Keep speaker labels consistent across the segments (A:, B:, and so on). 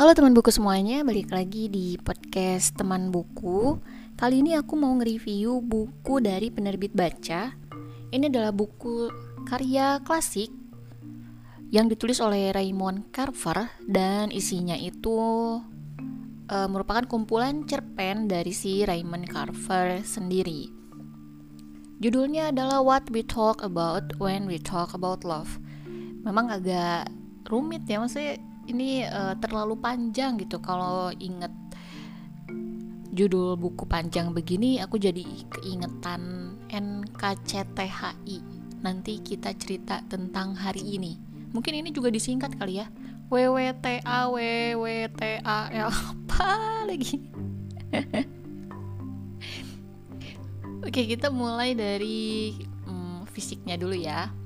A: Halo teman buku semuanya, balik lagi di podcast teman buku. Kali ini aku mau nge-review buku dari penerbit baca. Ini adalah buku karya klasik Yang ditulis oleh Raymond Carver Dan isinya itu uh, merupakan kumpulan cerpen dari si Raymond Carver sendiri. Judulnya adalah What We Talk About When We Talk About Love. Memang agak rumit ya maksudnya ini uh, terlalu panjang gitu. Kalau inget judul buku panjang begini aku jadi keingetan NKCTHI nanti kita cerita tentang hari ini. Mungkin ini juga disingkat kali ya. WWTA WWTA apa lagi? Oke kita mulai dari hmm, fisiknya dulu ya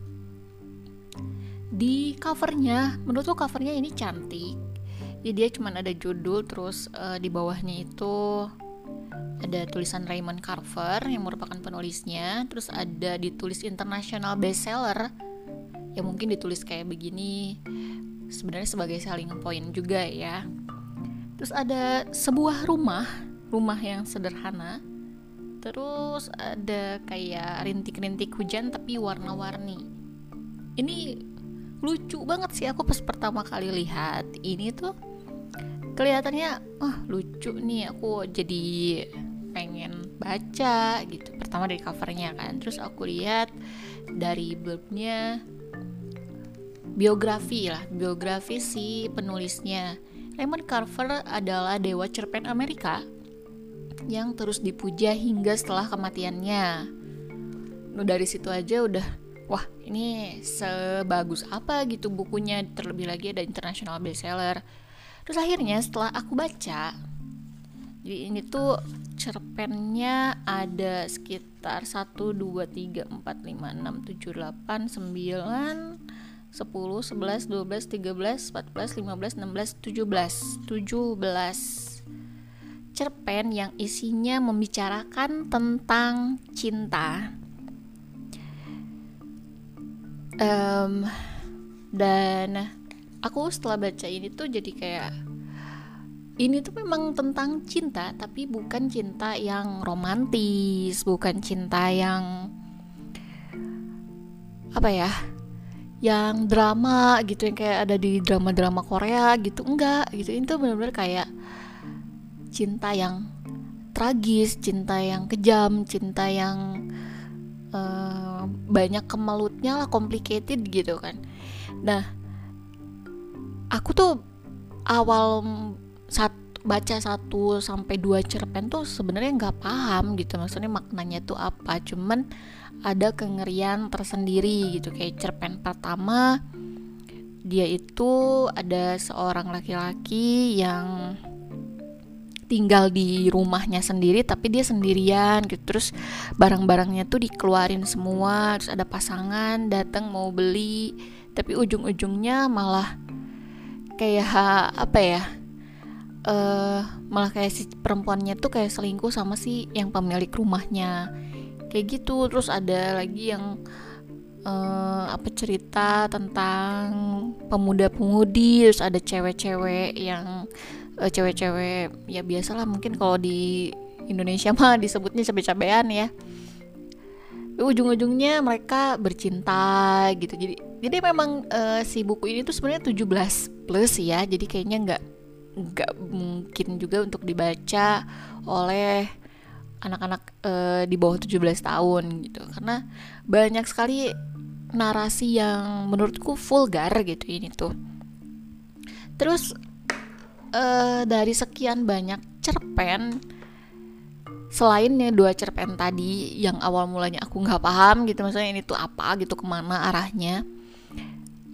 A: di covernya. Menurutku covernya ini cantik. Jadi dia cuma ada judul terus uh, di bawahnya itu ada tulisan Raymond Carver yang merupakan penulisnya. Terus ada ditulis international bestseller yang mungkin ditulis kayak begini sebenarnya sebagai selling point juga ya. Terus ada sebuah rumah rumah yang sederhana. Terus ada kayak rintik-rintik hujan tapi warna-warni. Ini lucu banget sih aku pas pertama kali lihat ini tuh. Kelihatannya wah lucu nih aku jadi pengen baca gitu. Pertama dari covernya kan. Terus aku lihat dari blurbnya biografi lah biografi si penulisnya. Raymond Carver adalah dewa cerpen Amerika yang terus dipuja hingga setelah kematiannya. Nah, dari situ aja udah wah ini sebagus apa gitu bukunya? Terlebih lagi ada international bestseller. Terus akhirnya setelah aku baca jadi ini tuh cerpennya ada sekitar 1, 2, 3, 4, 5, 6, 7, 8, 9 10, 11, 12, 13, 14, 15, 16, 17 17 cerpen yang isinya membicarakan tentang cinta um, dan aku setelah baca ini tuh jadi kayak ini tuh memang tentang cinta tapi bukan cinta yang romantis bukan cinta yang apa ya yang drama gitu yang kayak ada di drama-drama Korea gitu enggak gitu. Itu benar-benar kayak cinta yang tragis cinta yang kejam cinta yang uh, banyak kemelutnya lah complicated gitu kan. Nah aku tuh awal saat baca satu sampai dua cerpen tuh sebenarnya nggak paham gitu maksudnya maknanya tuh apa. Cuman ada kengerian tersendiri gitu kayak cerpen pertama dia itu ada seorang laki-laki yang tinggal di rumahnya sendiri tapi dia sendirian gitu. Terus barang-barangnya tuh dikeluarin semua terus ada pasangan datang mau beli. Tapi ujung-ujungnya malah kayak apa ya uh, malah kayak si perempuannya tuh kayak selingkuh sama si yang pemilik rumahnya. Kayak gitu. Terus ada lagi yang uh, apa cerita tentang pemuda-pemudi terus ada cewek-cewek yang uh, cewek-cewek ya biasalah mungkin kalau di Indonesia mah disebutnya cabe-cabean ya. Ujung-ujungnya mereka bercinta gitu. Jadi jadi memang uh, si buku ini tuh sebenarnya 17 plus ya. Jadi kayaknya nggak nggak mungkin juga untuk dibaca oleh anak-anak uh, di bawah 17 tahun gitu. Karena banyak sekali narasi yang menurutku vulgar gitu ini tuh. Terus uh, dari sekian banyak cerpen selain nih dua cerpen tadi yang awal mulanya aku nggak paham gitu maksudnya ini tuh apa gitu ke mana arahnya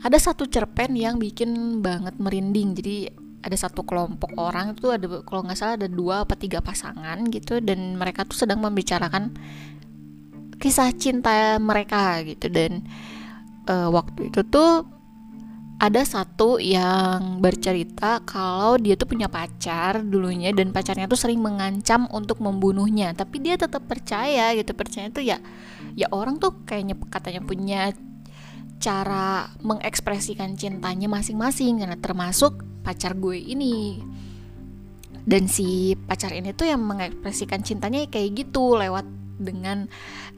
A: ada satu cerpen yang bikin banget merinding. Jadi ada satu kelompok orang itu ada kalau nggak salah ada dua apa tiga pasangan gitu dan mereka tuh sedang membicarakan kisah cinta mereka gitu. Dan uh, waktu itu tuh ada satu yang bercerita kalau dia tuh punya pacar dulunya dan pacarnya tuh sering mengancam untuk membunuhnya. Tapi dia tetap percaya gitu percaya tuh ya ya orang tuh kayaknya katanya punya cara mengekspresikan cintanya masing-masing karena termasuk pacar gue ini. Dan si pacar ini tuh yang mengekspresikan cintanya kayak gitu lewat dengan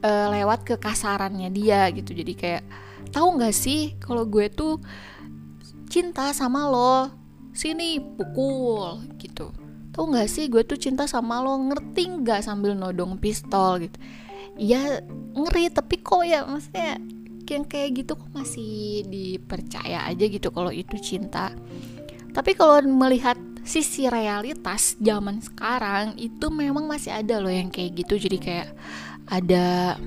A: uh, lewat kekasarannya dia gitu. Jadi kayak tahu nggak sih kalau gue tuh cinta sama lo. Sini pukul gitu. Tahu nggak sih gue tuh cinta sama lo ngerti nggak sambil nodong pistol gitu. Ya ngeri tapi kok ya maksudnya yang kayak gitu kok masih dipercaya aja gitu kalau itu cinta. Tapi kalau melihat sisi realitas zaman sekarang itu memang masih ada loh yang kayak gitu. Jadi kayak ada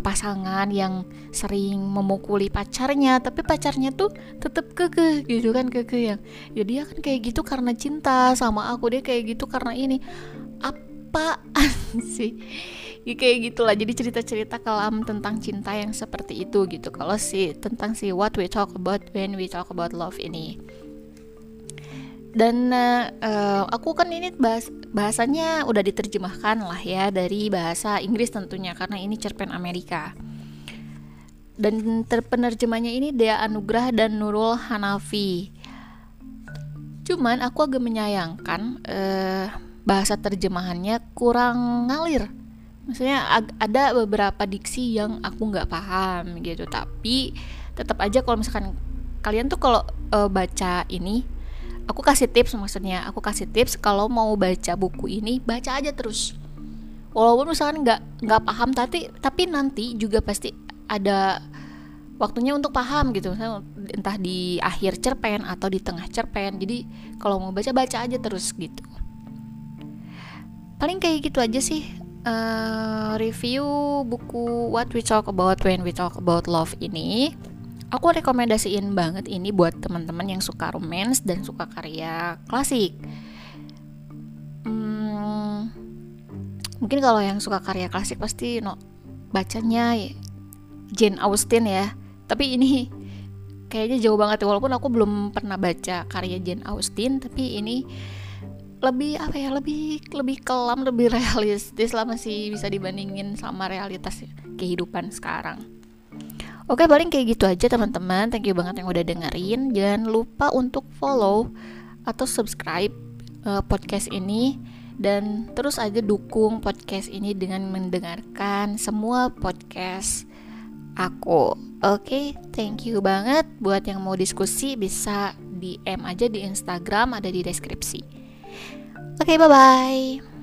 A: pasangan yang sering memukuli pacarnya tapi pacarnya tuh tetap keke gitu kan keke yang ya dia kan kayak gitu karena cinta sama aku dia kayak gitu karena ini. Apa sih? Ya kayak gitulah jadi cerita-cerita kelam tentang cinta yang seperti itu gitu. Kalau sih tentang si what we talk about when we talk about love ini dan uh, aku kan ini bahas bahasanya udah diterjemahkan lah ya dari bahasa Inggris tentunya karena ini cerpen Amerika. Dan terpenerjemahnya ini Dea Anugrah dan Nurul Hanafi. Cuman aku agak menyayangkan uh, bahasa terjemahannya kurang ngalir. Maksudnya ada beberapa diksi yang aku nggak paham gitu. Tapi tetap aja kalau misalkan kalian tuh kalau uh, baca ini aku kasih tips maksudnya. Aku kasih tips kalau mau baca buku ini baca aja terus. Walaupun misalkan nggak nggak paham tapi tapi nanti juga pasti ada waktunya untuk paham gitu. Entah di akhir cerpen atau di tengah cerpen. Jadi kalau mau baca baca aja terus gitu. Paling kayak gitu aja sih uh, review buku What We Talk About When We Talk About Love ini aku rekomendasiin banget ini buat teman-teman yang suka romance dan suka karya klasik. Hmm, mungkin kalau yang suka karya klasik pasti no bacanya Jane Austen ya. Tapi ini kayaknya jauh banget walaupun aku belum pernah baca karya Jane Austen tapi ini lebih apa ya lebih lebih kelam lebih realistis lah masih bisa dibandingin sama realitas kehidupan sekarang Oke paling kayak gitu aja teman-teman. Thank you banget yang udah dengerin. Jangan lupa untuk follow Atau subscribe uh, podcast ini. Dan terus aja dukung podcast ini Dengan mendengarkan semua podcast aku. Oke thank you banget. Buat yang mau diskusi bisa DM aja di Instagram Ada di deskripsi. Oke bye bye